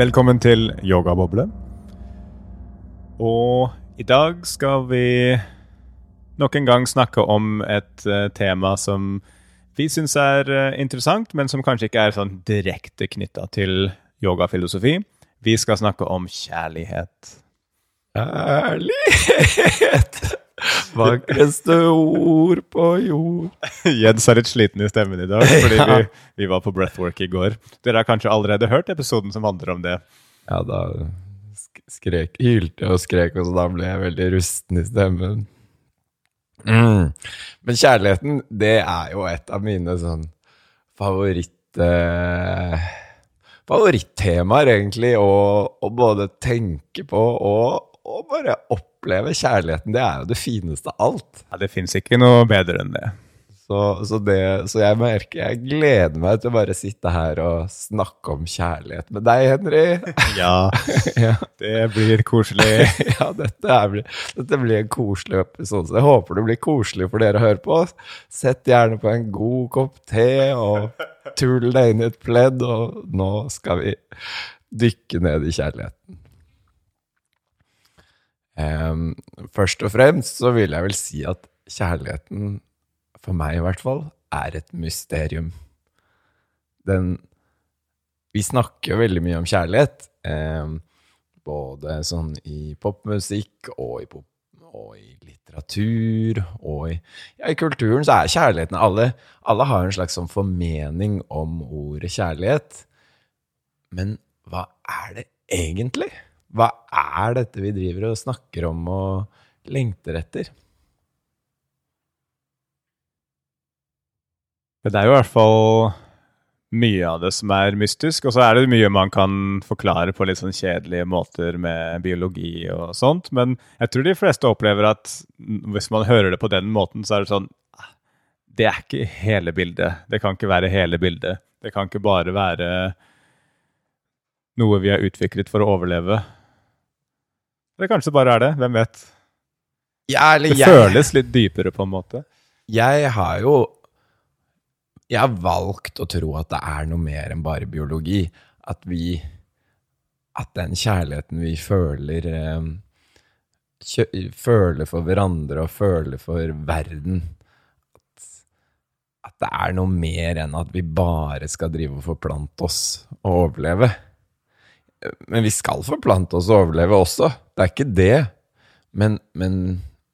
Velkommen til Yogaboble. Og i dag skal vi nok en gang snakke om et uh, tema som vi syns er uh, interessant, men som kanskje ikke er sånn direkte knytta til yogafilosofi. Vi skal snakke om kjærlighet. Kjærlighet! Vakreste ord på jord. Jens er litt sliten i stemmen i dag fordi vi, vi var på breathwork i går. Dere har kanskje allerede hørt episoden som handler om det. Ja, da skrek, hylte jeg og skrek, og så da ble jeg veldig rusten i stemmen. Mm. Men kjærligheten, det er jo et av mine sånn favoritt... Eh, favorittemaer, egentlig, å å både tenke på og, og bare oppleve kjærligheten. Det er jo det fineste av alt. Ja, Det fins ikke noe bedre enn det. Så, så, det, så jeg merker Jeg gleder meg til å bare sitte her og snakke om kjærlighet med deg, Henry. Ja, ja, det blir koselig. ja dette, er, dette blir en koselig episode. Så jeg håper det blir koselig for dere å høre på. Sett gjerne på en god kopp te og tull deg inn i et pledd, og nå skal vi dykke ned i kjærligheten. Em, først og fremst så vil jeg vel si at kjærligheten, for meg i hvert fall, er et mysterium. Den Vi snakker veldig mye om kjærlighet, um, både sånn i popmusikk og i, pop, og i litteratur og i, ja, i kulturen så er kjærligheten alle, alle har en slags sånn formening om ordet kjærlighet. Men hva er det egentlig? Hva er dette vi driver og snakker om og lengter etter? Det er jo i hvert fall mye av det som er mystisk, og så er det mye man kan forklare på litt sånn kjedelige måter med biologi og sånt, men jeg tror de fleste opplever at hvis man hører det på den måten, så er det sånn "Ah, Det er ikke hele bildet. Det kan ikke være hele bildet. Det kan ikke bare være noe vi har utviklet for å overleve. Eller kanskje det bare er det. Hvem vet? Ja, Det jeg, føles litt dypere, på en måte. jeg har jo Jeg har valgt å tro at det er noe mer enn bare biologi. At vi At den kjærligheten vi føler eh, kjø, Føler for hverandre og føler for verden at, at det er noe mer enn at vi bare skal drive og forplante oss og overleve. Men vi skal forplante oss og overleve også. Det er ikke det. Men, men,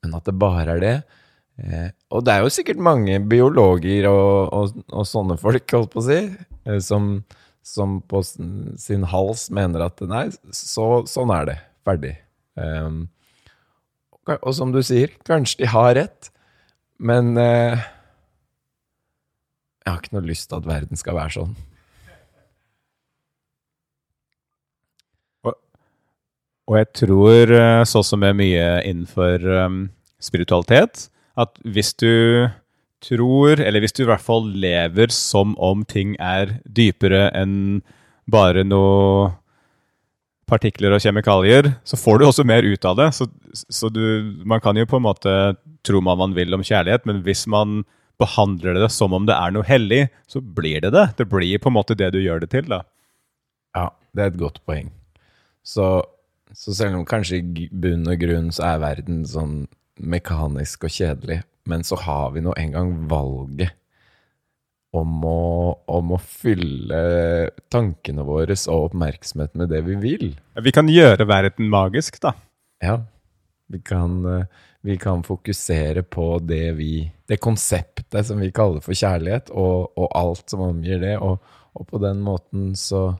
men at det bare er det. Eh, og det er jo sikkert mange biologer og, og, og sånne folk, holdt på å si, eh, som, som på sin, hals mener at nei, så, sånn er det. Ferdig. Eh, og, og som du sier, kanskje de har rett, men eh, jeg har ikke noe lyst til at verden skal være sånn. Og jeg tror, så sånn som er mye innenfor um, spiritualitet, at hvis du tror, eller hvis du i hvert fall lever som om ting er dypere enn bare noe partikler og kjemikalier, så får du også mer ut av det. Så, så du, man kan jo på en måte tro hva man vil om kjærlighet, men hvis man behandler det som om det er noe hellig, så blir det det. Det blir på en måte det du gjør det til, da. Ja, det er et godt poeng. Så, så selv om kanskje i bunn og grunn så er verden sånn mekanisk og kjedelig, men så har vi nå engang valget om å, om å fylle tankene våre og oppmerksomhet med det vi vil. Vi kan gjøre verden magisk, da. Ja, vi kan, eh, vi kan fokusere på det vi Det konseptet som vi kaller for kjærlighet, og, og alt som omgir det, og, og på den måten så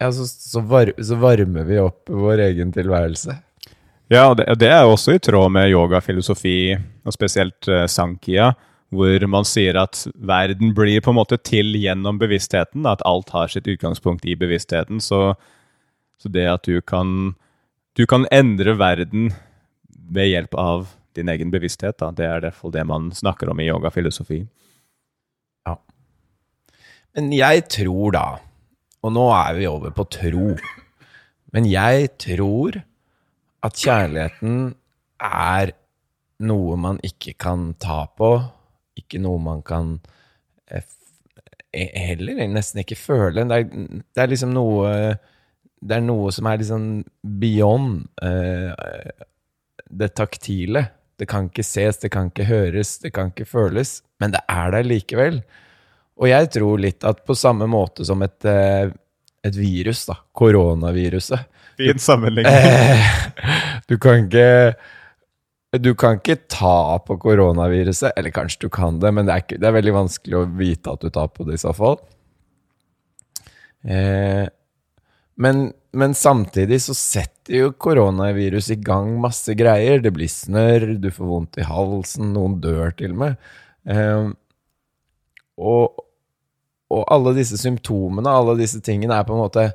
Ja, så, så, var, så varmer vi opp vår egen tilværelse. Ja, og det, det er også i tråd med yogafilosofi, og spesielt uh, sankhya, hvor man sier at verden blir på en måte til gjennom bevisstheten, at alt har sitt utgangspunkt i bevisstheten. Så, så det at du kan, du kan endre verden ved hjelp av din egen bevissthet, da, det er i hvert fall det man snakker om i yogafilosofi. Men jeg tror da, og nå er vi over på tro, men jeg tror at kjærligheten er noe man ikke kan ta på, ikke noe man kan eh, he- heller nesten ikke føle. Det er, det er liksom noe Det er noe som er liksom beyond eh, det taktile. Det kan ikke ses, det kan ikke høres, det kan ikke føles, men det er der likevel. Og jeg tror litt at på samme måte som et, eh, et virus, da, koronaviruset Fin sammenligning. Eh, Du kan ikke Du kan ikke ta på koronaviruset, eller kanskje du kan det, men det er, ikke, det er veldig vanskelig å vite at du tar på det i så fall. Eh, men, men samtidig så setter jo koronavirus i gang masse greier. Det blir snørr, du får vondt i halsen, noen dør til og med. Eh, og, og alle disse symptomene, alle disse tingene, er på en måte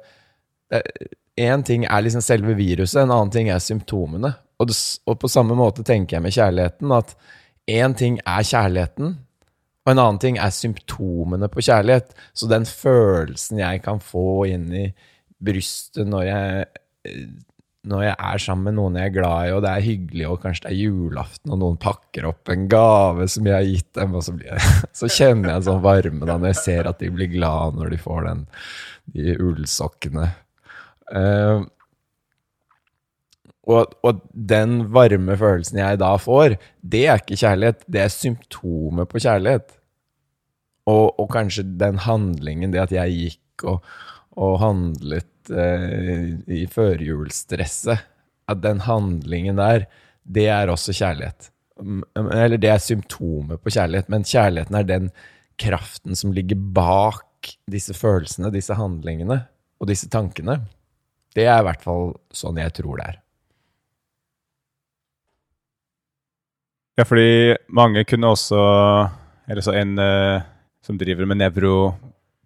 Én ting er liksom selve viruset, en annen ting er symptomene. Og, det, og på samme måte tenker jeg med kjærligheten at én ting er kjærligheten, og en annen ting er symptomene på kjærlighet. Så den følelsen jeg kan få inn i brystet når jeg, eh, når jeg er sammen med noen jeg er glad i, og det er hyggelig, og kanskje det er julaften, og noen pakker opp en gave som jeg har gitt dem, og så, jeg, så kjenner jeg en sånn varme da når jeg ser at de blir glad når de får den, de ullsokkene. Uh, og, og den varme følelsen jeg da får, det er ikke kjærlighet, det er symptomet på kjærlighet. Og, og kanskje den handlingen, det at jeg gikk og, og handlet eh, i førjulsstresset, at den handlingen der, det er også kjærlighet. Eller det er symptomet på kjærlighet, men kjærligheten er den kraften som ligger bak disse følelsene, disse handlingene og disse tankene. Det er i hvert fall sånn jeg tror det er. Ja, fordi mange kunne også Eller så en uh, som driver med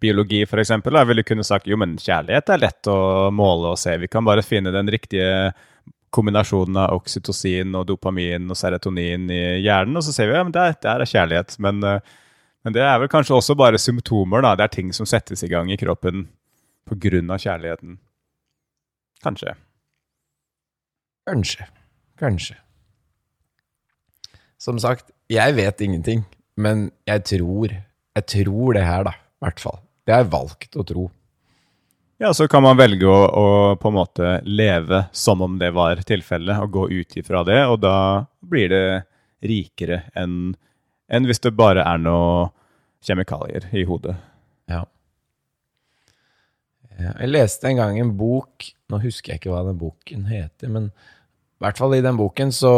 nevrobiologi, f.eks., ville kunne sagt jo, men kjærlighet er lett å måle og se. Vi kan bare finne den riktige kombinasjonen av oksytocin og dopamin og serotonin i hjernen, og så ser vi ja, men der, der er kjærlighet. Men, eh, men det er vel kanskje også bare symptomer, da. Det er ting som settes i gang i kroppen pga. kjærligheten. Kanskje. Kanskje. Kanskje. Som sagt, jeg vet ingenting, men jeg tror Jeg tror det her, da. I hvert fall. Det har jeg valgt å tro. Ja, så kan man velge å, å på en måte leve som om det var tilfellet, og gå ut ifra det, og da blir det rikere enn enn hvis det bare er noe kjemikalier i hodet. Ja. Jeg leste en gang en bok Nå husker jeg ikke hva den boken heter, men i hvert fall i den boken så,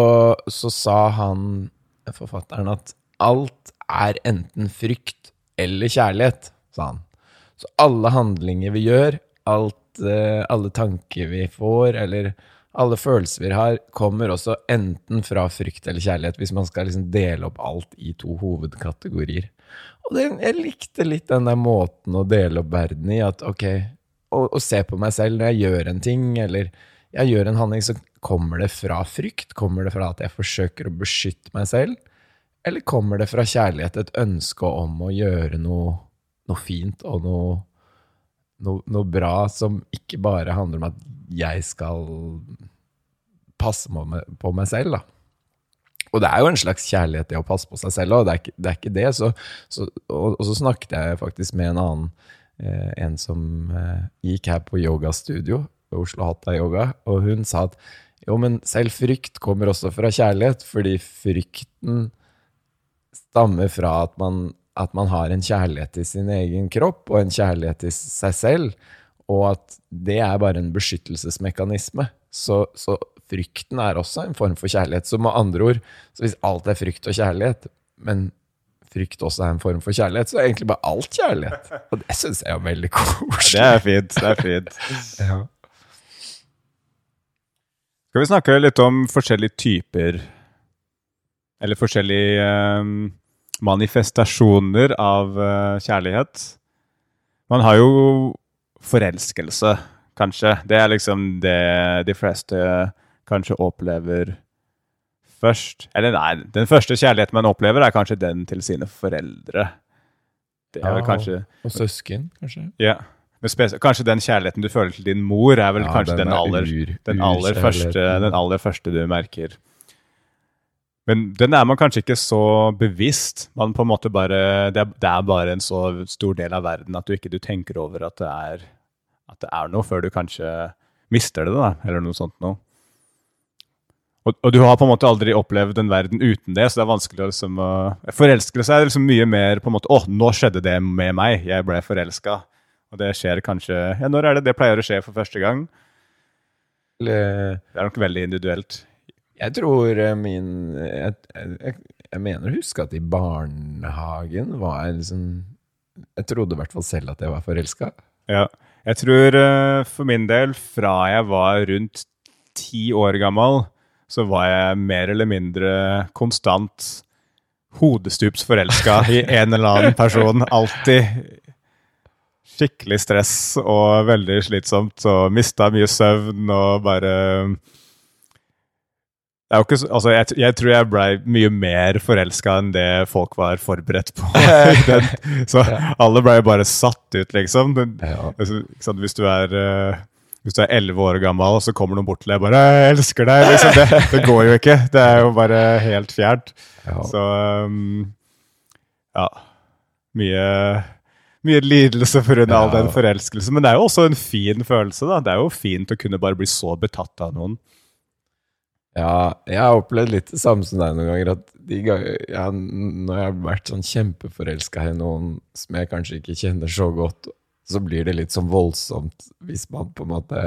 så sa han, forfatteren, at alt er enten frykt eller kjærlighet, sa han. Så alle handlinger vi gjør, alt, eh, alle tanker vi får, eller alle følelser vi har, kommer også enten fra frykt eller kjærlighet, hvis man skal liksom dele opp alt i to hovedkategorier. Og det, jeg likte litt den der måten å dele opp verden i, at ok, å, å se på meg selv når jeg gjør en ting, eller jeg gjør en handling, så kommer det fra frykt? Kommer det fra at jeg forsøker å beskytte meg selv? Eller kommer det fra kjærlighet, et ønske om å gjøre noe, noe fint og noe, noe, noe bra som ikke bare handler om at jeg skal passe på meg, selv, da? Og det er jo en slags kjærlighet det å passe på seg selv òg, det, er ikke- det er ikke det. Så, så, og, og så snakket jeg faktisk med en annen, eh, en som eh, gikk her på yogastudio ved Oslo Hatta Yoga, og hun sa at jo, men selv frykt kommer også fra kjærlighet, fordi frykten stammer fra at man, at man har en kjærlighet til sin egen kropp og en kjærlighet til seg selv, og at det er bare en beskyttelsesmekanisme. Så, så frykten er også en form for kjærlighet. Så med andre ord, så hvis alt er frykt og kjærlighet, men frykt også er en form for kjærlighet, så er egentlig bare alt kjærlighet. Og det syns jeg er veldig koselig. Det er fint. det er fint. Ja. Skal vi snakke litt om forskjellige typer Eller forskjellige eh, manifestasjoner av eh, kjærlighet? Man har jo forelskelse, kanskje. Det er liksom det de fleste kanskje opplever først. Eller nei, den første kjærligheten man opplever, er kanskje den til sine foreldre. Det er vel kanskje Og søsken, kanskje? Ja. Kanskje den kjærligheten du føler til din mor, er vel Ja, kanskje den den, er aller, ur- den, aller første, den aller første du merker. Men den er man kanskje ikke så bevisst. Man på en måte bare, det, er, det er bare en så stor del av verden at du ikke du tenker over at det, er, at det er noe, før du kanskje mister det, da, eller noe sånt noe. Og, og, du har på en måte aldri opplevd en verden uten det, så det er vanskelig å liksom uh, Forelskelse er liksom mye mer på en måte Å, nå skjedde det med meg. Jeg ble forelska. Og det skjer kanskje Ja, når er det det pleier å skje for første gang? Det er nok veldig individuelt. Jeg tror eh, min Jeg, jeg, jeg mener å huske at i barnehagen var jeg liksom Jeg trodde i hvert fall selv at jeg var forelska. Ja. Jeg tror uh, for min del, fra jeg var rundt ti år gammel, så var jeg mer eller mindre konstant hodestups forelska i en eller annen person. Alltid skikkelig stress og veldig slitsomt og mista mye søvn og bare så, altså jeg, jeg, tror jeg blei mye mer forelska enn det folk var forberedt på. så alle blei bare satt ut, liksom. Altså, hvis du er uh, hvis du er elleve år gammel, og så kommer noen bort til deg og bare 'Jeg elsker deg', liksom. det, det, går jo ikke. Det er jo bare helt fjernt. Ja. Så um, ja. Mye, mye lidelse pga. Ja. all den forelskelsen. Men det er jo også en fin følelse. da. Det er jo fint å kunne bare bli så betatt av noen. Ja, jeg har opplevd litt det samme som deg noen ganger. At de ganger, ja, når jeg har vært sånn kjempeforelska i noen som jeg kanskje ikke kjenner så godt, så blir det litt sånn voldsomt hvis man på en måte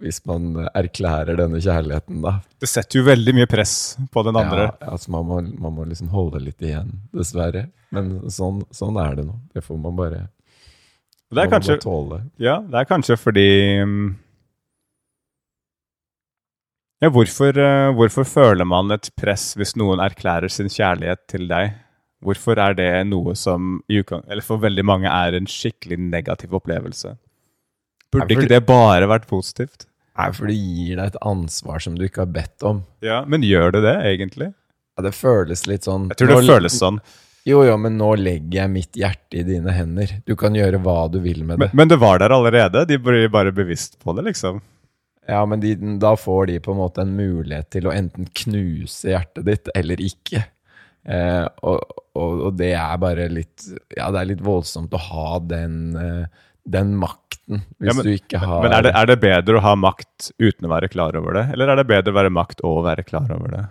Hvis man erklærer denne kjærligheten, da. Det setter jo veldig mye press på den andre. Ja, altså man, må, man må liksom holde litt igjen, dessverre. Men sånn, sånn er det nå. Det får man bare, det er kanskje, må tåle. Ja, det er kanskje fordi mm, ja, hvorfor, eh, hvorfor, føler man et press hvis noen erklærer sin kjærlighet til deg? Hvorfor er det noe som eller for veldig mange er en skikkelig negativ opplevelse? Burde ikke det bare vært positivt? Nei, for det gir deg et ansvar som du ikke har bedt om. Ja, Men gjør det det, egentlig? Ja, Det føles litt sånn Jeg tror det nå, føles sånn. Jo, jo, men nå legger jeg mitt hjerte i dine hender. Du kan gjøre hva du vil med det. Men, men det var der allerede? De blir bare bevisst på det, liksom? Ja, men de, da får de på en måte en mulighet til å enten knuse hjertet ditt eller ikke. Eh, og, og, og, det er bare litt Ja, det er litt voldsomt å ha den, eh, den makten, hvis ja, men, du ikke har Men er det, er det, bedre å ha makt uten å være klar over det, eller er det bedre å være makt og være klar over det?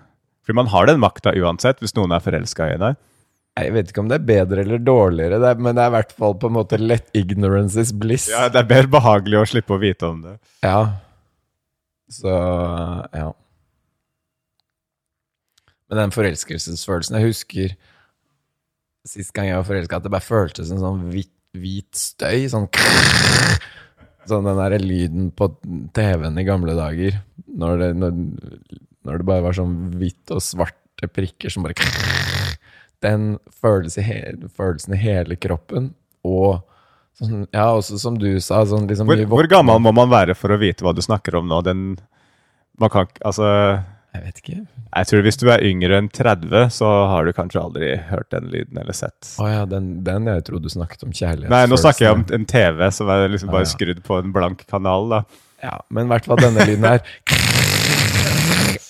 For man har den makta uansett, hvis noen er forelska i deg. Jeg vet ikke om det er bedre eller dårligere, det er, men det er i hvert fall på en måte let ignorance is bliss. Ja, Det er mer behagelig å slippe å vite om det. Ja, så ja. Men den forelskelsesfølelsen Jeg husker sist gang jeg var forelska, at det bare føltes som sånn hvit, hvit støy. Sånn Sånn den derre lyden på TV-en i gamle dager. Når det, når, når det, bare var sånn hvitt og svarte prikker som bare Den følelsen i, følelsen i hele kroppen. Og Sånn, ja, også som du sa sånn liksom hvor, hvor, gammel må man være for å vite hva du snakker om nå? Den, man kan Altså Jeg vet ikke. Jeg tror Hvis du er yngre enn 30, så har du kanskje aldri hørt den lyden eller sett. Å oh, ja, den, den, jeg trodde du snakket om kjærlighet. Nei, nå snakker jeg om en TV som er liksom bare oh, ja. skrudd på en blank kanal. da. Ja, Men i hvert fall denne lyden her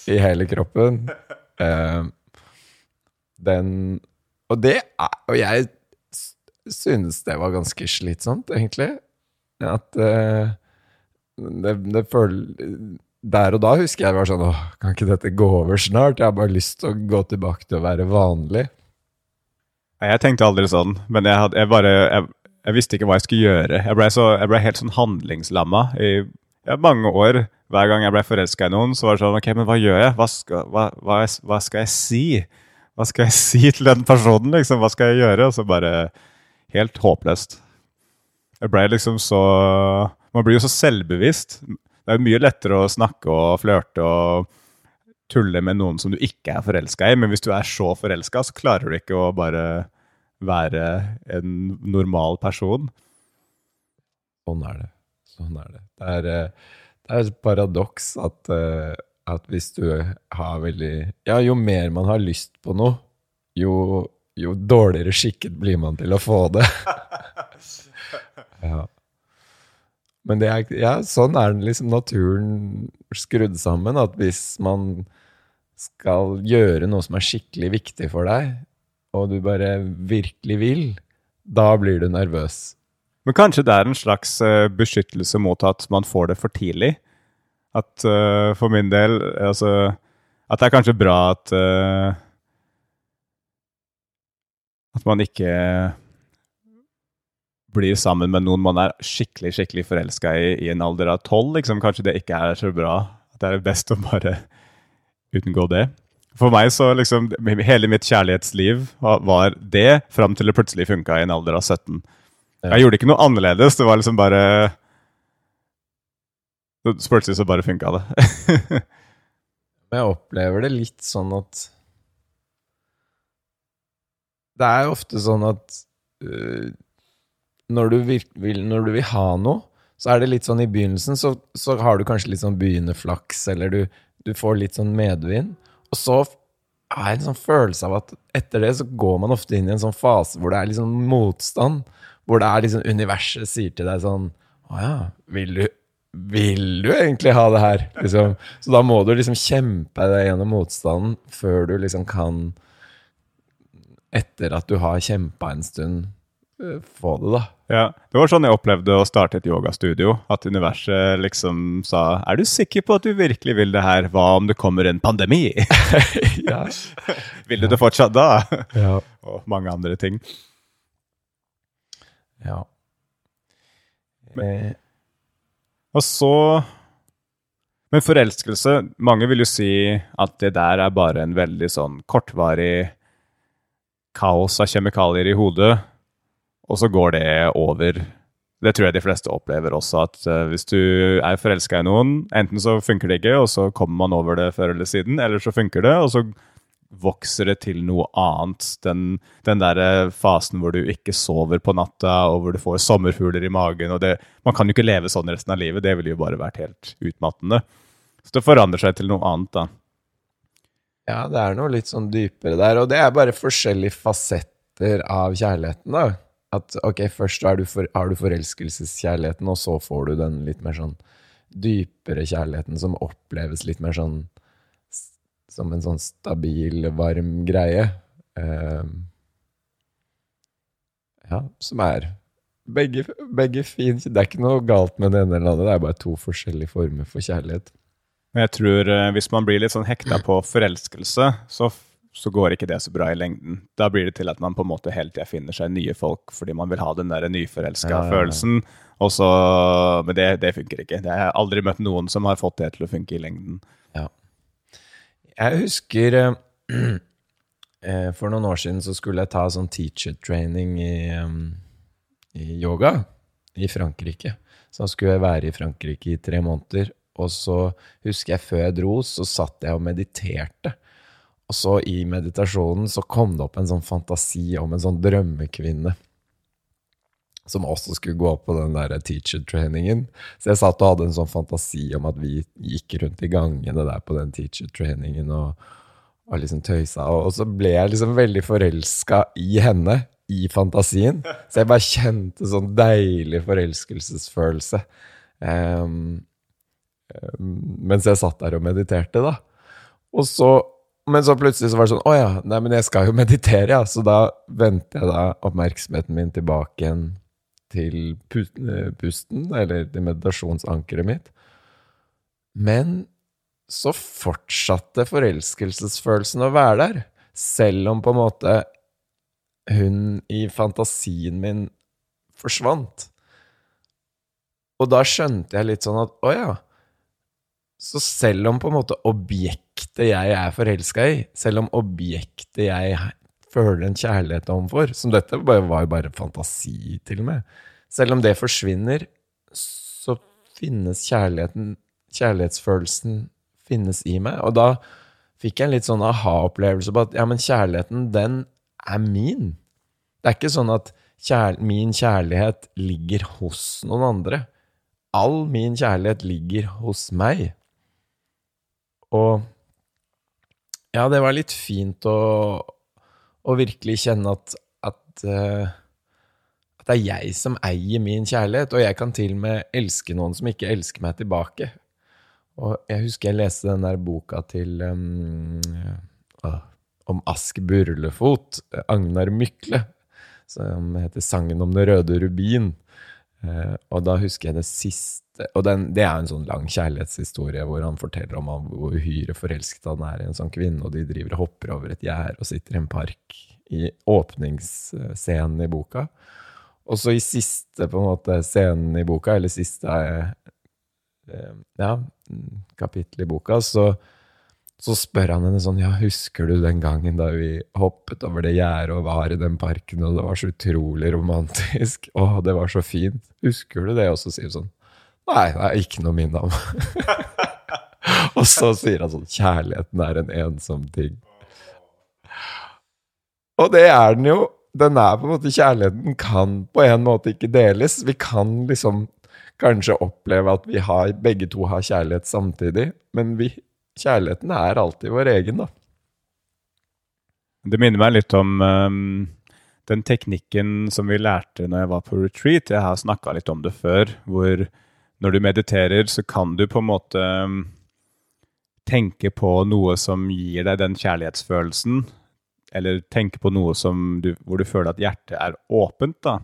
i hele kroppen. Uh, den Og det er Og jeg synes det var ganske slitsomt, egentlig. At uh, det, det føler Der og da husker jeg var sånn Åh, kan ikke dette gå over snart? Jeg har bare lyst til å gå tilbake til å være vanlig. Jeg tenkte aldri sånn, men jeg, hadde, jeg bare jeg, jeg, visste ikke hva jeg skulle gjøre. Jeg ble, så, jeg ble helt sånn handlingslamma i ja, mange år. Hver gang jeg ble forelska i noen, så var det sånn Ok, men hva gjør jeg? Hva skal, hva, hva, hva skal jeg si? Hva skal jeg si til den personen, liksom? Hva skal jeg gjøre? Og så bare helt håpløst. Jeg ble liksom så Man blir jo så selvbevisst. Det er jo mye lettere å snakke og flørte og tulle med noen som du ikke er forelska i, men hvis du er så forelska, så klarer du ikke å bare være en normal person. Sånn er det. Sånn er det. Det er, eh, det er et paradoks at, eh, at hvis du har veldig Ja, jo mer man har lyst på noe, jo jo dårligere skikket blir man til å få det. ja. Men det er, ja, sånn er liksom naturen skrudd sammen, at hvis man skal gjøre noe som er skikkelig viktig for deg, og du bare virkelig vil, da blir du nervøs. Men kanskje det er en slags eh, beskyttelse mot at man får det for tidlig? At uh, for min del altså, At det er kanskje bra at uh, At man ikke blir sammen med noen man er skikkelig skikkelig forelska i i en alder av tolv. Liksom. Kanskje det ikke er så bra. At det er best å bare utengå det. For meg så liksom Hele mitt kjærlighetsliv var det, fram til det plutselig funka i en alder av 17. Jeg gjorde ikke noe annerledes. Det var liksom bare Plutselig så bare funka det. Jeg opplever det litt sånn at Det er ofte sånn at uh, når, du vil, når, du vil, ha noe, så er det litt sånn i begynnelsen, så, så har du kanskje litt sånn begynnerflaks, eller du, du får litt sånn medvind. Og så er det en sånn følelse av at etter det så går man ofte inn i en sånn fase hvor det er sånn motstand. Hvor det er liksom universet sier til deg sånn Å ja, vil du, vil du egentlig ha det her? Liksom. Så da må du liksom kjempe deg gjennom motstanden før du liksom kan Etter at du har kjempa en stund, eh, få det, da. Ja, Det var sånn jeg opplevde å starte et yogastudio. At universet liksom sa 'Er du sikker på at du virkelig vil det her? Hva om det kommer en pandemi?' ja. vil du det fortsatt da? Ja. Og mange andre ting. Ja. Men, eh. og så Men forelskelse Mange vil jo si at det der er bare en veldig sånn kortvarig kaos av kjemikalier i hodet og så går det over. Det tror jeg de fleste opplever også, at uh, hvis du er forelska i noen, enten så funker det ikke, og så kommer man over det før eller siden, eller så funker det, og så vokser det til noe annet. Den, den der eh, fasen hvor du ikke sover på natta, og hvor du får sommerfugler i magen. og det, Man kan jo ikke leve sånn resten av livet, det ville jo bare vært helt utmattende. Så det forandrer seg til noe annet, da. Ja, det er noe litt sånn dypere der, og det er bare forskjellige fasetter av kjærligheten, da. At ok, først du for, har du forelskelseskjærligheten, og så får du den litt mer sånn dypere kjærligheten som oppleves litt mer sånn som en sånn stabil, varm greie. Uh, ja, som er begge, begge fine. Det er ikke noe galt med det ene eller andre, det er bare to forskjellige former for kjærlighet. Men jeg tror uh, hvis man blir litt sånn hekta på forelskelse, så så går ikke det så bra i lengden. Da blir det til at man på en måte hele tida finner seg nye folk fordi man vil ha den der nyforelska ja, ja, ja. følelsen. Og så, Men det, det, funker ikke. Jeg har aldri møtt noen som har fått det til å funke i lengden. Ja. Jeg husker eh, eh For noen år siden så skulle jeg ta sånn teacher training i, um, i yoga i Frankrike. Så da skulle jeg være i Frankrike i tre måneder. Og så husker jeg før jeg dro, så satt jeg og mediterte. Og så i meditasjonen så kom det opp en sånn fantasi om en sånn drømmekvinne som også skulle gå på den der teacher-trainingen. Så jeg satt og hadde en sånn fantasi om at vi gikk rundt i gangene der på den teacher-trainingen og, og liksom tøysa. Og, så ble jeg liksom veldig forelska i henne, i fantasien. Så jeg bare kjente sånn deilig forelskelsesfølelse. Um, um, mens jeg satt der og mediterte, da. Og så men så plutselig så var det sånn Å ja, nei, men jeg skal jo meditere, ja. Så da vendte jeg da oppmerksomheten min tilbake igjen til eh, pusten, eller til meditasjonsankeret mitt. Men så fortsatte forelskelsesfølelsen å være der, selv om på en måte hun i fantasien min forsvant. Og da skjønte jeg litt sånn at å ja, så selv om på en måte objektet jeg er forelska i, selv om objektet jeg føler en kjærlighet overfor, som dette var jo bare fantasi, til og med Selv om det forsvinner, så finnes kjærligheten, kjærlighetsfølelsen finnes i meg. Og da fikk jeg en litt sånn aha-opplevelse på at ja, men kjærligheten, den er min. Det er ikke sånn at kjær min kjærlighet ligger hos noen andre. All min kjærlighet ligger hos meg. Og ja, det var litt fint å, å virkelig kjenne at, at, uh, at, det er jeg som eier min kjærlighet, og jeg kan til og med elske noen som ikke elsker meg tilbake. Og jeg husker jeg leste den der boka til um, om Ask Burlefot, Agnar Mykle, som heter 'Sangen om det røde rubin'. Uh, og da husker jeg det siste Og den, det er en sånn lang kjærlighetshistorie hvor han forteller om hvor uhyre forelsket han er i en sånn kvinne, og de driver og hopper over et gjerde og sitter i en park i åpningsscenen i boka. Og så i siste på en måte scenen i boka, eller siste eh, ja, kapittel i boka, så, så spør han henne sånn Ja, husker du den gangen da vi hoppet over det gjerdet og var i den parken, og det var så utrolig romantisk? Å, det var så fint. Husker du det? Og så sier hun sånn Nei, det er ikke noe minne om. og så sier han sånn Kjærligheten er en ensom ting. Og det er den jo den er på en måte Kjærligheten kan på en måte ikke deles. Vi kan liksom kanskje oppleve at vi har, begge to har kjærlighet samtidig, men vi, kjærligheten er alltid vår egen, da. Det minner meg litt om um, den teknikken som vi lærte når jeg var på retreat. Jeg har snakka litt om det før, hvor når du mediterer, så kan du på en måte um, tenke på noe som gir deg den kjærlighetsfølelsen eller tenke på noe du, hvor du føler at hjertet er åpent. da.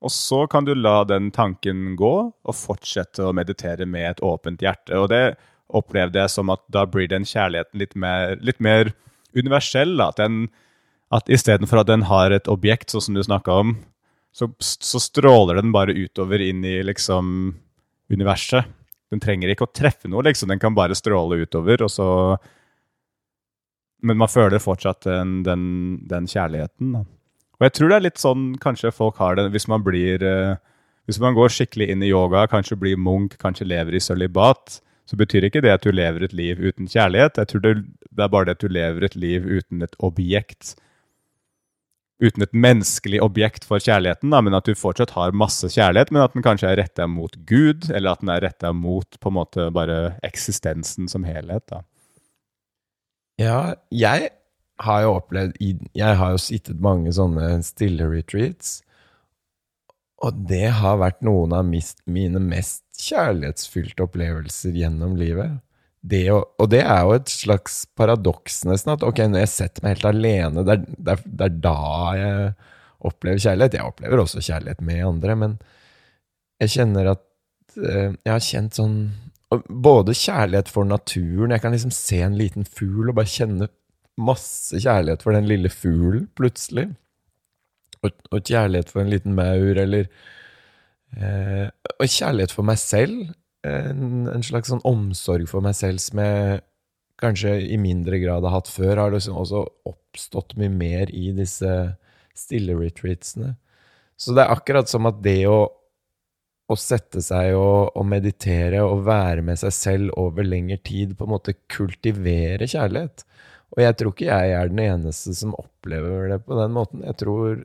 Og så kan du la den tanken gå, og fortsette å meditere med et åpent hjerte. Og det opplevde jeg som at da blir den kjærligheten litt mer, litt mer universell. Da. At, den, at istedenfor at den har et objekt, sånn som du snakka om, så, så, stråler den bare utover inn i liksom universet. Den trenger ikke å treffe noe, liksom. Den kan bare stråle utover, og så men man føler fortsatt den, den, den kjærligheten. Og jeg tror det er litt sånn kanskje folk har det hvis man blir uh, Hvis man går skikkelig inn i yoga, kanskje blir munk, kanskje lever i sølibat, så betyr ikke det at du lever et liv uten kjærlighet. Jeg tror det, det er bare det at du lever et liv uten et objekt. Uten et menneskelig objekt for kjærligheten, da, men at du fortsatt har masse kjærlighet, men at den kanskje er retta mot Gud, eller at den er retta mot på en måte bare eksistensen som helhet. da. Ja, jeg har jo opplevd Jeg har jo sittet mange sånne stille retreats, og det har vært noen av mine mest kjærlighetsfylte opplevelser gjennom livet. Det å, og det er jo et slags paradoks, nesten, at ok, når jeg setter meg helt alene, det er, det, er, det er, da jeg opplever kjærlighet. Jeg opplever også kjærlighet med andre, men jeg kjenner at uh, Jeg har kjent sånn både kjærlighet for naturen Jeg kan liksom se en liten fugl og bare kjenne masse kjærlighet for den lille fuglen, plutselig. Og, og, kjærlighet for en liten maur, eller eh, Og kjærlighet for meg selv. En, en, slags sånn omsorg for meg selv som jeg kanskje i mindre grad har hatt før. Har liksom også oppstått mye mer i disse stille retreatsene. Så det er akkurat som at det å å sette seg og, og, meditere og være med seg selv over lengre tid, på en måte kultivere kjærlighet. Og jeg tror ikke jeg er den eneste som opplever det på den måten. Jeg tror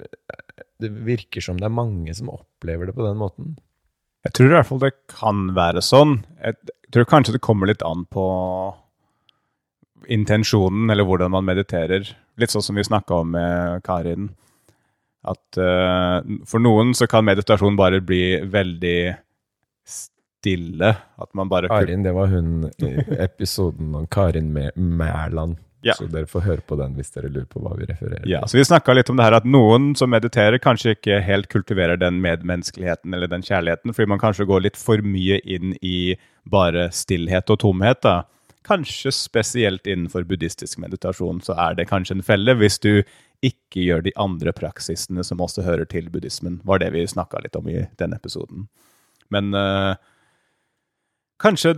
det virker som det er mange som opplever det på den måten. Jeg tror i hvert fall det kan være sånn. Jeg tror kanskje det kommer litt an på intensjonen, eller hvordan man mediterer. Litt sånn som vi snakka om med Karin at uh, for noen så kan meditasjon bare bli veldig stille. At man bare Karin, det var hun i episoden om Karin med Mæland. Ja. Så dere får høre på den hvis dere lurer på hva vi refererer til. Ja, så Vi snakka litt om det her at noen som mediterer, kanskje ikke helt kultiverer den medmenneskeligheten eller den kjærligheten, fordi man kanskje går litt for mye inn i bare stillhet og tomhet. da. Kanskje spesielt innenfor buddhistisk meditasjon så er det kanskje en felle hvis du ikke gjør de andre praksisene som også hører til buddhismen. var det vi snakka litt om i denne episoden. Men øh, kanskje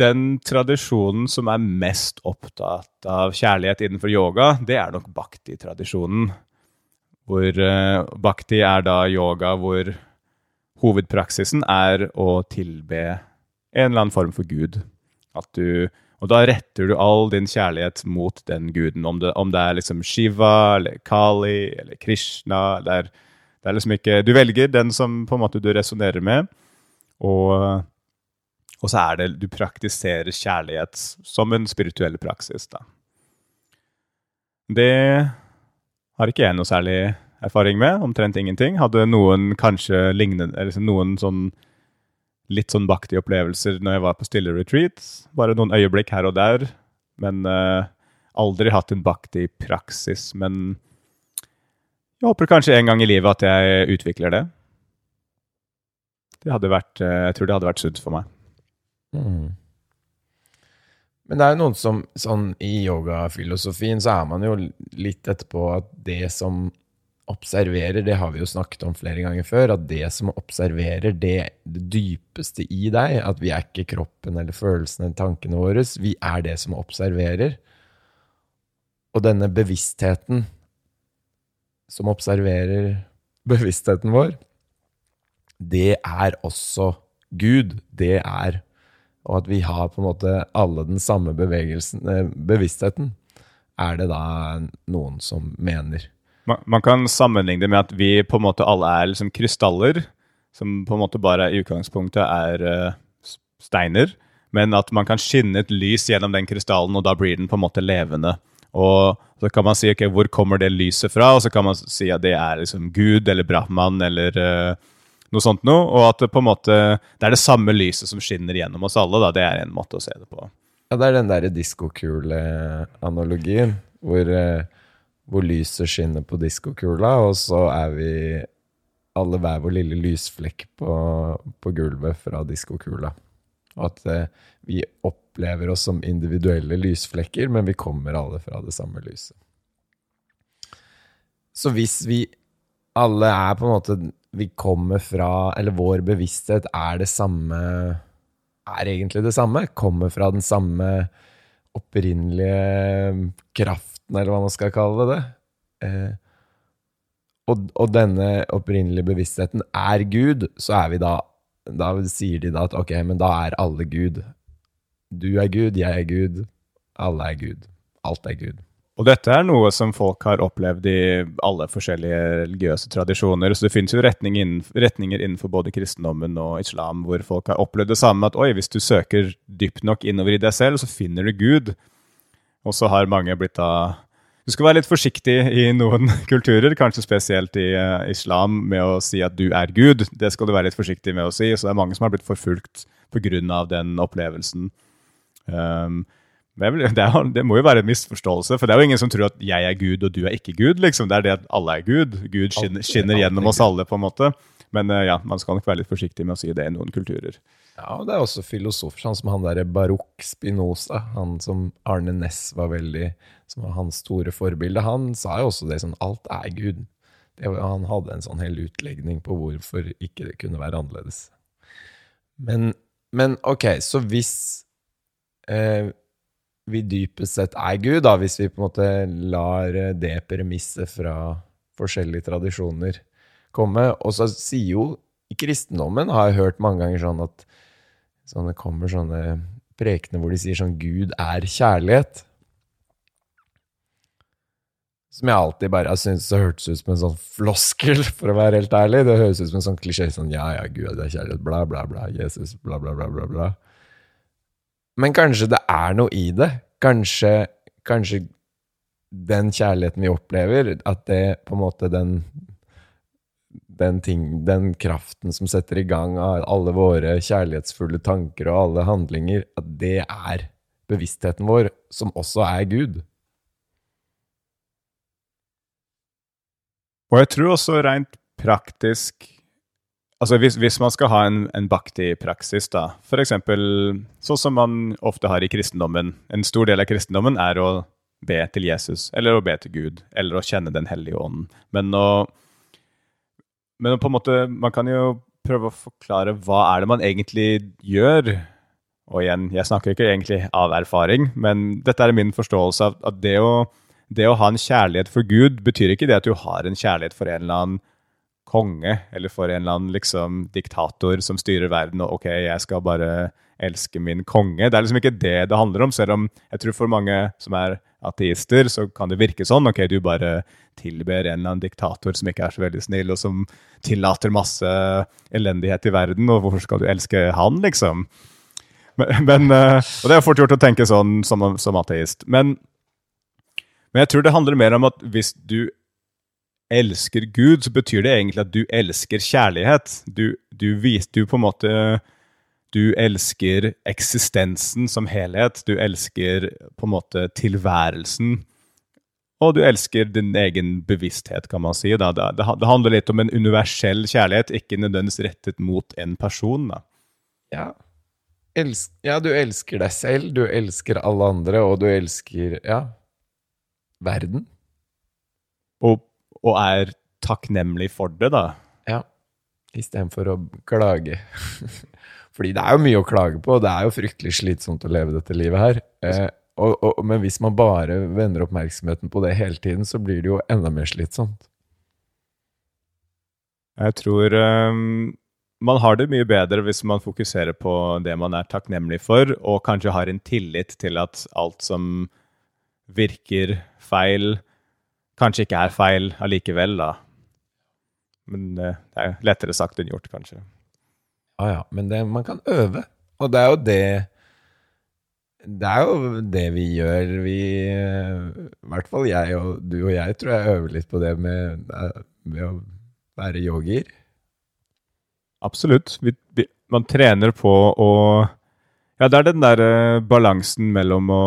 den tradisjonen som er mest opptatt av kjærlighet innenfor yoga, det er nok bhakti-tradisjonen. Hvor uh, bhakti er da yoga hvor hovedpraksisen er å tilbe en eller annen form for gud. Du og da retter du all din kjærlighet mot den guden. Om det, om det er liksom Shiva eller Kali eller Krishna. Det er, det er, liksom ikke Du velger den som på en måte du resonnerer med, og, og, så er det Du praktiserer kjærlighet som en spirituell praksis, da. Det har ikke jeg noe særlig erfaring med. Omtrent ingenting. Hadde noen kanskje lignende Eller noen sånn litt sånn Bhakti-opplevelser når jeg var på stille retreat. Bare noen øyeblikk her og der. Men uh, aldri hatt en Bhakti-praksis. Men jeg håper kanskje en gang i livet at jeg utvikler det. Det hadde vært, uh, jeg tror det hadde vært sunt for meg. Mm. Men det er jo noen som sånn I yogafilosofien så er man jo litt etterpå at det som observerer, det har vi jo snakket om flere ganger før, at det som observerer det, det dypeste i deg, at vi er ikke kroppen eller følelsene eller tankene våre, vi er det som observerer. Og denne bevisstheten som observerer bevisstheten vår, det er også Gud. Det er Og at vi har på en måte alle den samme eh, bevisstheten, er det da noen som mener. Man, man, kan sammenligne det med at vi på en måte alle er liksom krystaller, som på en måte bare i utgangspunktet er uh, steiner, men at man kan skinne et lys gjennom den krystallen, og da blir den på en måte levende. Og så kan man si ok, hvor kommer det lyset fra, og så kan man si at det er liksom Gud eller Brahman eller uh, noe sånt noe, og at det på en måte det er det samme lyset som skinner gjennom oss alle. da, Det er en måte å se det på. Ja, det er den derre diskokule-analogien, hvor uh, hvor lyset skinner på diskokula, og så er vi alle hver vår lille lysflekk på, på gulvet fra diskokula. At eh, vi opplever oss som individuelle lysflekker, men vi kommer alle fra det samme lyset. Så hvis vi alle er på en måte Vi kommer fra Eller vår bevissthet er det samme Er egentlig det samme. Kommer fra den samme opprinnelige kraften, eller hva man skal kalle det. Eh, og, og, denne opprinnelige bevisstheten er Gud, så er vi da Da sier de da at ok, men da er alle Gud. Du er Gud, jeg er Gud, alle er Gud. Alt er Gud. Og dette er noe som folk har opplevd i alle forskjellige religiøse tradisjoner. Så det finnes jo retning innen, retninger innenfor både kristendommen og islam hvor folk har opplevd det samme. At oi, hvis du søker dypt nok innover i deg selv, så finner du Gud. Og så har mange blitt da Du skal være litt forsiktig i noen kulturer, kanskje spesielt i uh, islam, med å si at du er Gud. Det skal du være litt forsiktig med å si. Så det er mange som har blitt forfulgt pga. den opplevelsen. Um, det, er, det, må jo være en misforståelse, for det er jo ingen som tror at jeg er Gud og du er ikke Gud. liksom. Det er det at alle er Gud. Gud skinner, skinner gjennom oss alle, på en måte. Men uh, ja, man skal nok være litt forsiktig med å si det i noen kulturer. Ja, og det er også filosofer, sånn som han derre barokk Spinoza, han som Arne Næss var veldig Som var hans store forbilde. Han sa jo også det sånn Alt er Gud. Det, han hadde en sånn hel utlegning på hvorfor ikke det kunne være annerledes. Men, men ok, så hvis eh, vi dypest sett er Gud, da, hvis vi på en måte lar det premisset fra forskjellige tradisjoner komme, og så sier jo i kristendommen har jeg hørt mange ganger sånn at sånn det kommer sånne prekener hvor de sier sånn 'Gud er kjærlighet'. Som jeg alltid bare har syntes hørtes ut som en sånn floskel, for å være helt ærlig. Det høres ut som en sånn klisjé sånn 'ja, ja, Gud er kjærlighet', bla, bla, bla, Jesus, bla, bla, bla, bla, bla. Men kanskje det er noe i det. Kanskje, kanskje den kjærligheten vi opplever, at det på en måte den den, ting, den, kraften som setter i gang av alle våre kjærlighetsfulle tanker og alle handlinger, at det er bevisstheten vår, som også er Gud. Og jeg tror også rent praktisk Altså hvis, hvis man skal ha en, en bhakti-praksis, da, f.eks. sånn som man ofte har i kristendommen En stor del av kristendommen er å be til Jesus, eller å be til Gud, eller å kjenne Den hellige ånden. Men å men på en måte, man kan jo prøve å forklare hva er det man egentlig gjør. Og igjen, jeg snakker ikke egentlig av erfaring, men dette er min forståelse av at det å, det å ha en kjærlighet for Gud betyr ikke det at du har en kjærlighet for en eller annen konge eller for en eller annen liksom, diktator som styrer verden, og ok, jeg skal bare elske min konge. Det er liksom ikke det det handler om, selv om jeg tror for mange som er ateister, så kan det virke sånn. Ok, du bare tilber en eller annen diktator som ikke er så veldig snill, og som tillater masse elendighet i verden, og hvorfor skal du elske han, liksom? Men, men eh, og det er fort gjort å tenke sånn som, som ateist. Men, men jeg tror det handler mer om at hvis du elsker Gud, så betyr det egentlig at du elsker kjærlighet. Du, du, vis, du på en måte du elsker eksistensen som helhet. Du elsker på en måte tilværelsen. Og du elsker din egen bevissthet, kan man si. Da. Det, det, det handler litt om en universell kjærlighet, ikke nødvendigvis rettet mot en person. Da. Ja. Elsk, ja, du elsker deg selv, du elsker alle andre, og du elsker ja, verden. Og, og er takknemlig for det, da. Ja. Istedenfor å klage. Fordi det er jo mye å klage på, og det er jo fryktelig slitsomt å leve dette livet her. Eh, og, og, men hvis man bare vender oppmerksomheten på det hele tiden, så blir det jo enda mer slitsomt. Jeg tror um, man har det mye bedre hvis man fokuserer på det man er takknemlig for, og kanskje har en tillit til at alt som virker feil, kanskje ikke er feil allikevel, da. Men uh, det er lettere sagt enn gjort, kanskje. Ja ja, men det, man kan øve. Og det er jo det Det er jo det vi gjør. Vi I hvert fall jeg og du og jeg tror jeg øver litt på det med, med å være yogier. Absolutt. Vi, vi, man trener på å Ja, det er den der uh, balansen mellom å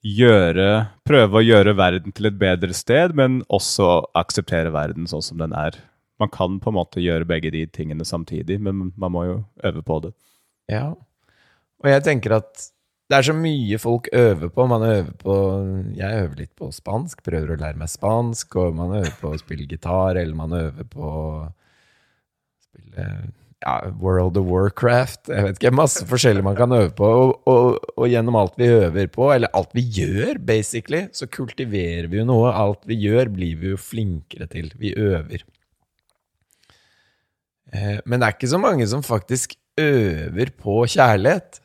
gjøre Prøve å gjøre verden til et bedre sted, men også akseptere verden sånn som den er man kan på en måte gjøre begge de tingene samtidig, men man må jo øve på det. Ja, og jeg tenker at det er så mye folk øver på. Man øver på Jeg øver litt på spansk, prøver å lære meg spansk, og man øver på å spille gitar, eller man øver på å spille ja, World of Warcraft. Jeg vet ikke, Masse forskjellig man kan øve på. Og, og, og, gjennom alt vi øver på, eller alt vi gjør, basically, så kultiverer vi jo noe. Alt vi gjør, blir vi jo flinkere til. Vi øver. Eh, men det er ikke så mange som faktisk øver på kjærlighet.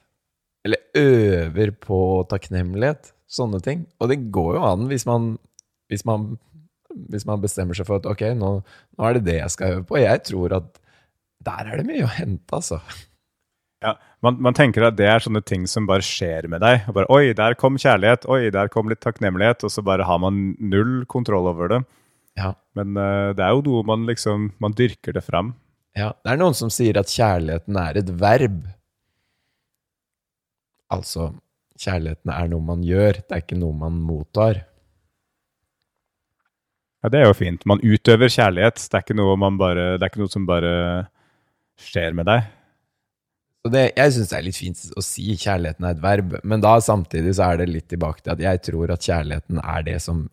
Eller øver på takknemlighet. Sånne ting. Og det går jo an hvis man, hvis man, hvis man bestemmer seg for at ok, nå, nå, er det det jeg skal øve på. Jeg tror at der er det mye å hente, altså. Ja, man, man, tenker at det er sånne ting som bare skjer med deg. bare, Oi, der kom kjærlighet. Oi, der kom litt takknemlighet. Og så bare har man null kontroll over det. Ja. Men uh, det er jo noe man liksom Man dyrker det fram. Ja, det er noen som sier at kjærligheten er et verb. Altså, kjærligheten er noe man gjør, det er ikke noe man mottar. Ja, det er jo fint. Man utøver kjærlighet. Det er ikke noe, bare, det er ikke noe som bare skjer med deg. Det, jeg syns det er litt fint å si kjærligheten er et verb, men da samtidig så er det litt tilbake til at jeg tror at kjærligheten er det som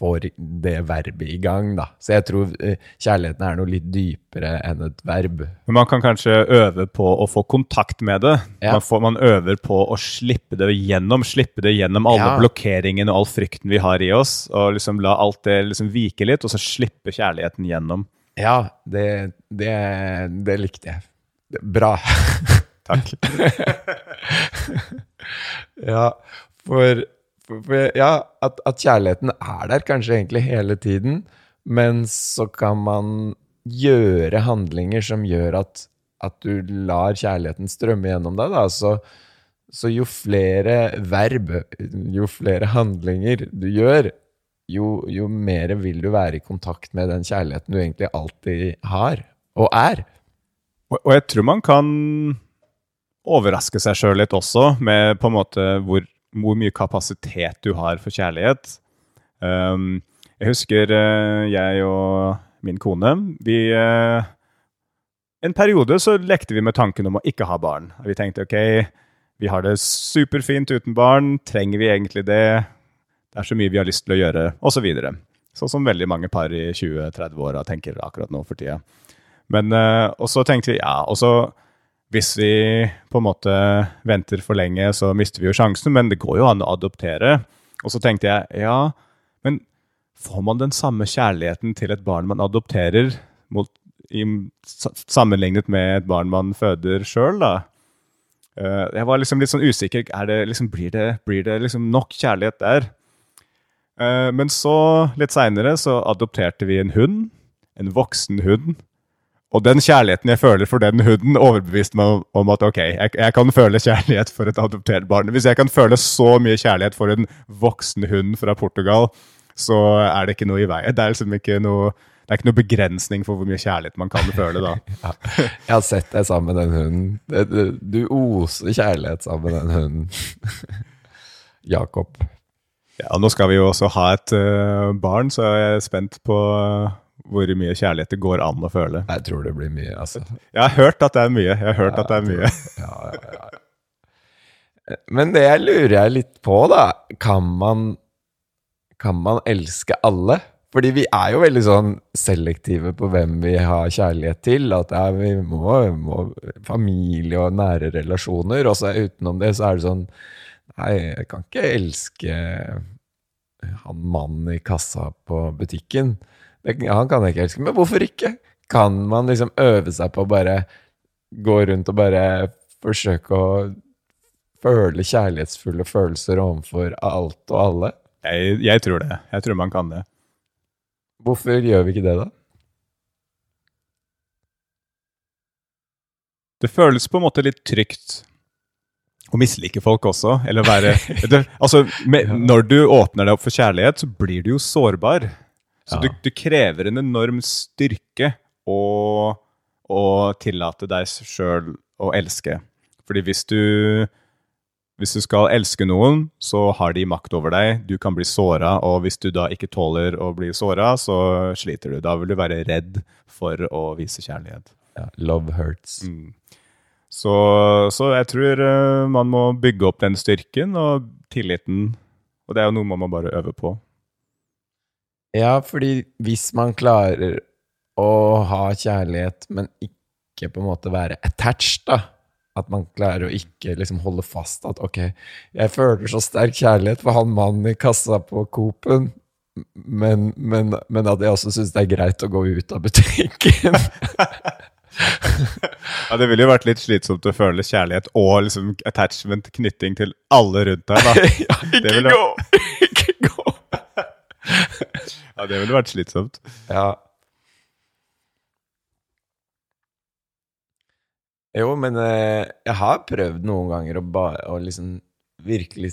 får det verbet i gang, da. Så jeg tror eh, kjærligheten er noe litt dypere enn et verb. Men man kan kanskje øve på å få kontakt med det. Ja. Man, får, man, øver på å slippe det gjennom, slippe det gjennom alle ja. blokkeringene og all frykten vi har i oss, og liksom la alt det liksom vike litt, og så slippe kjærligheten gjennom. Ja, det, det, det likte jeg. Bra. Takk. ja, for ja, at, at, kjærligheten er der kanskje egentlig hele tiden, men så kan man gjøre handlinger som gjør at, at du lar kjærligheten strømme gjennom deg. Da. Så, så, jo flere verb, jo flere handlinger du gjør, jo, jo mer vil du være i kontakt med den kjærligheten du egentlig alltid har, og er. Og, og jeg tror man kan overraske seg sjøl litt også, med på en måte hvor hvor mye kapasitet du har for kjærlighet. Um, jeg husker uh, jeg og min kone vi, uh, En periode så lekte vi med tanken om å ikke ha barn. Vi tenkte ok, vi har det superfint uten barn. Trenger vi egentlig det? Det er så mye vi har lyst til å gjøre, osv. Så sånn som veldig mange par i 20-30-åra tenker akkurat nå for tida. Men, uh, og så tenkte vi ja, og så hvis vi på en måte venter for lenge, så mister vi jo sjansen, men det går jo an å adoptere. Og så tenkte jeg ja, men får man den samme kjærligheten til et barn man adopterer, mot, i, sammenlignet med et barn man føder sjøl, da? Uh, jeg var liksom litt sånn usikker. Det liksom, blir det, blir det liksom nok kjærlighet der? Uh, men så, litt seinere, så adopterte vi en hund. En voksen hund. Og den kjærligheten jeg føler for den hunden, overbeviste meg om at ok, jeg, jeg, kan føle kjærlighet for et adoptert barn. Hvis jeg kan føle så mye kjærlighet for en voksen hund fra Portugal, så er det ikke noe i veien. Det er liksom ikke noe det er ikke noe begrensning for hvor mye kjærlighet man kan føle da. Ja. Jeg har sett deg sammen med den hunden. Du oser kjærlighet sammen med den hunden. Jakob. Ja, og nå skal vi jo også ha et uh, barn, så jeg er spent på eh, hvor mye kjærlighet det går an å føle. Jeg tror det blir mye, altså. Jeg har hørt at det er mye. Jeg har hørt at det er mye. Ja, ja, ja. Men det jeg lurer jeg litt på, da Kan man, kan man elske alle? Fordi vi er jo veldig sånn selektive på hvem vi har kjærlighet til. At det er, vi må, må familie og nære relasjoner. Og så utenom det så er det sånn Nei, jeg kan ikke elske han mannen i kassa på butikken. Det, han kan jeg ikke elske. Men hvorfor ikke? Kan man liksom øve seg på å bare gå rundt og bare forsøke å føle kjærlighetsfulle følelser overfor alt og alle? Jeg, jeg tror det. Jeg tror man kan det. Hvorfor gjør vi ikke det, da? Det føles på en måte litt trygt å mislike folk også, eller være du, Altså, med, når du åpner deg opp for kjærlighet, så blir du jo sårbar. Så du, du krever en enorm styrke å, å tillate deg sjøl å elske. Fordi hvis du hvis du skal elske noen, så har de makt over deg. Du kan bli såra, og hvis du da ikke tåler å bli såra, så sliter du. Da vil du være redd for å vise kjærlighet. Ja, love hurts. Mm. Så, så jeg tror eh, man må bygge opp den styrken og tilliten. Og det er jo noe man må bare øve på. Ja, fordi hvis man klarer å ha kjærlighet, men ikke på en måte være attached, da At man klarer å ikke liksom holde fast at ok, jeg føler så sterk kjærlighet for han mannen i kassa på Coop-en, men, men, men at jeg også syns det er greit å gå ut av butikken. Ja, Det ville jo vært litt slitsomt å føle kjærlighet og liksom attachment, knytting til alle rundt deg. da. ja, ikke ville- gå! Ikke gå! Ja, Det ville vært slitsomt. Ja. Jo, men eh, jeg har prøvd noen ganger å, ba, å liksom virkelig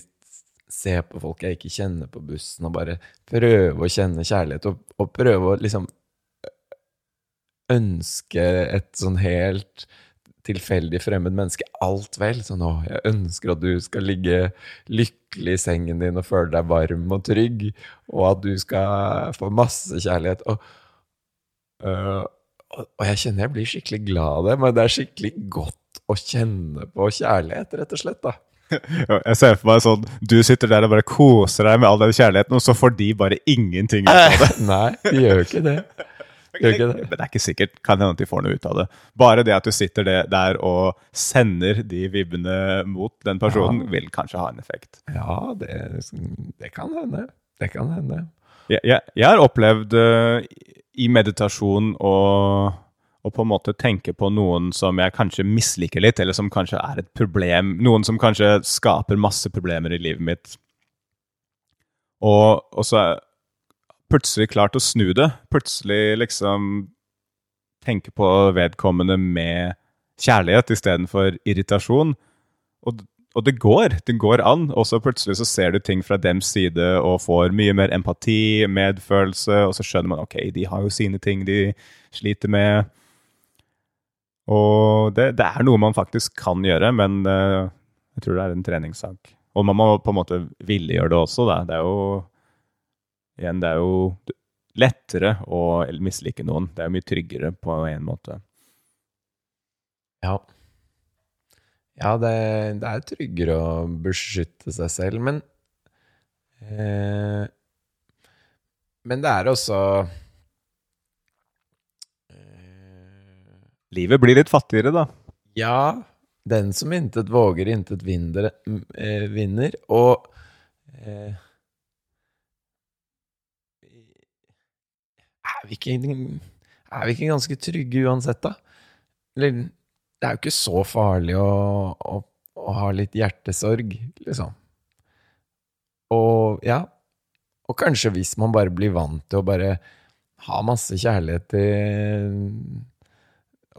se på folk jeg ikke kjenner på bussen, og bare prøve å kjenne kjærlighet, og, og prøve å liksom ønske et sånn helt tilfeldig fremmed menneske alt vel. Sånn, å, jeg ønsker at du skal ligge lykkelig i sengen din og føle deg varm og trygg, og at du skal få masse kjærlighet. Og, øh, og, jeg kjenner jeg blir skikkelig glad av det, men det er skikkelig godt å kjenne på kjærlighet, rett og slett, da. Jeg ser for meg sånn, Du sitter der og bare koser deg med all den kjærligheten, og så får de bare ingenting ut av det. Nei, de gjør jo ikke det. Det. Men det er ikke sikkert. Kan hende at de får noe ut av det. Bare det at du sitter der og sender de vibbene mot den personen, vil kanskje ha en effekt. Ja, det, det kan hende. Det kan hende. Jeg, jeg, jeg har opplevd uh, i meditasjon å å på en måte tenke på noen som jeg kanskje misliker litt, eller som kanskje er et problem. Noen som kanskje skaper masse problemer i livet mitt. Og, og så plutselig klart å snu det. Plutselig liksom tenke på vedkommende med kjærlighet istedenfor irritasjon. Og, og det går. Det går an. Og så plutselig så ser du ting fra dems side og får mye mer empati, medfølelse, og så skjønner man ok, de har jo sine ting de sliter med. Og det, det er noe man faktisk kan gjøre, men uh, jeg tror det er en treningssak. Og man må på en måte ville gjøre det også, da. Det er jo Igjen, det er jo lettere å mislike noen. Det er jo mye tryggere på en måte. Ja. Ja, det, det er tryggere å beskytte seg selv, men eh, Men det er også eh, Livet blir litt fattigere, da. Ja, den som intet våger, intet vinner, eh, vinner. Og eh, er, vi ikke, er vi ikke ganske trygge uansett, da? Eller, det er jo ikke så farlig å, å, å ha litt hjertesorg, liksom. Og ja, og kanskje hvis man bare blir vant til å bare ha masse kjærlighet til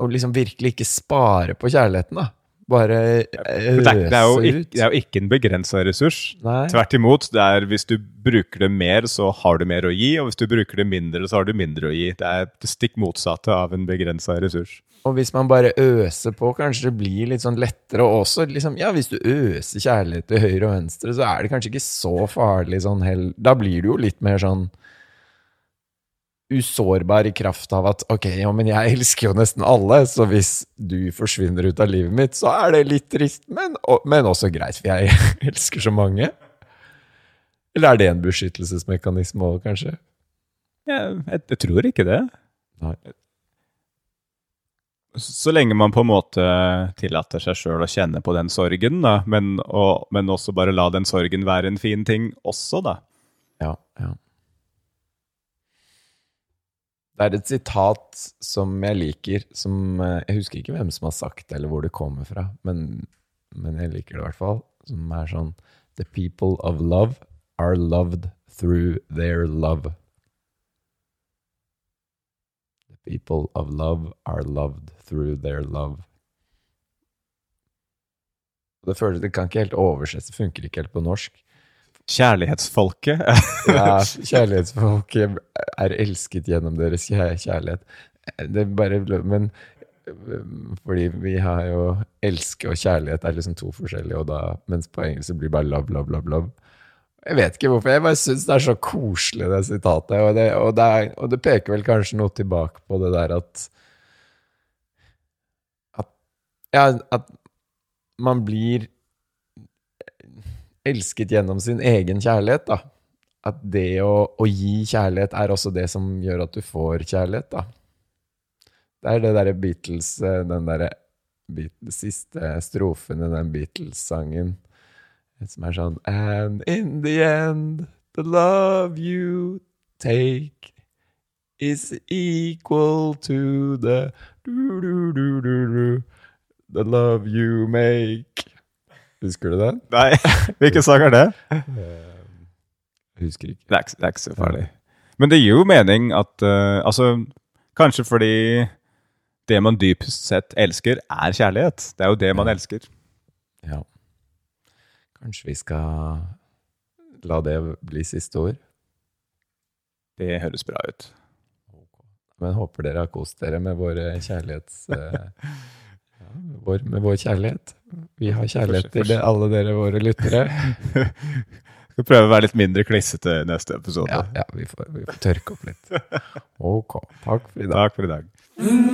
Og liksom virkelig ikke spare på kjærligheten, da bare øse det, eh, det ut. Det er jo ikke en begrensa ressurs. Nei. Tvert imot. det er Hvis du bruker det mer, så har du mer å gi. Og hvis du bruker det mindre, så har du mindre å gi. Det er det stikk motsatte av en begrensa ressurs. Og hvis man bare øser på, kanskje det blir litt sånn lettere også. Liksom, ja, hvis du øser kjærlighet til høyre og venstre, så er det kanskje ikke så farlig sånn heller. Da blir du jo litt mer sånn usårbar i kraft av at ok, ja, men jeg elsker jo nesten alle, så hvis du forsvinner ut av livet mitt, så er det litt trist, men, men også greit, for jeg elsker så mange. Eller er det en beskyttelsesmekanisme òg, kanskje? Ja, jeg, jeg, tror ikke det. Nei. Så lenge man på en måte tillater seg sjøl å kjenne på den sorgen, da, men, og, men også bare la den sorgen være en fin ting også, da. Ja, ja. Det er et sitat som jeg liker, som eh, Jeg husker ikke hvem som har sagt det, eller hvor det kommer fra, men, men jeg liker det i hvert fall. Som er sånn The people of love are loved through their love. The people of love are loved through their love. Det, føles, det kan ikke helt oversettes, det funker ikke helt på norsk. Kjærlighetsfolket. ja, kjærlighetsfolket er elsket gjennom deres kjærlighet. Det er bare, men fordi vi har jo elske og kjærlighet er liksom to forskjellige, og da, mens på engelsk blir det bare love, love, love. love. Jeg vet ikke hvorfor. Jeg bare syns det er så koselig, det sitatet. Og det, og, det er, og det, peker vel kanskje noe tilbake på det der at At, ja, at man blir elsket gjennom sin egen kjærlighet, da. At det å, å, gi kjærlighet er også det som gjør at du får kjærlighet, da. Det er det derre Beatles eh, Den derre siste strofen i den Beatles-sangen som er sånn And in the end, the love you take is equal to the do, do, do, do, do, the love you make. Husker du den? Nei. Hvilken sang er det? Jeg husker ikke. Det er, det er ikke så farlig. Men det gir jo mening at uh, Altså, kanskje fordi det man dypest sett elsker, er kjærlighet. Det er jo det man ja. elsker. Ja. Kanskje vi skal la det bli siste ord? Det høres bra ut. Men håper dere har kost dere med våre kjærlighets... Eh, vår, med vår kjærlighet. Vi har kjærlighet til alle dere våre lyttere. Skal prøve å være litt mindre klissete i neste episode. Ja, ja vi, får, vi, får, tørke opp litt. Ok. Takk for i dag. Takk for i dag. Mm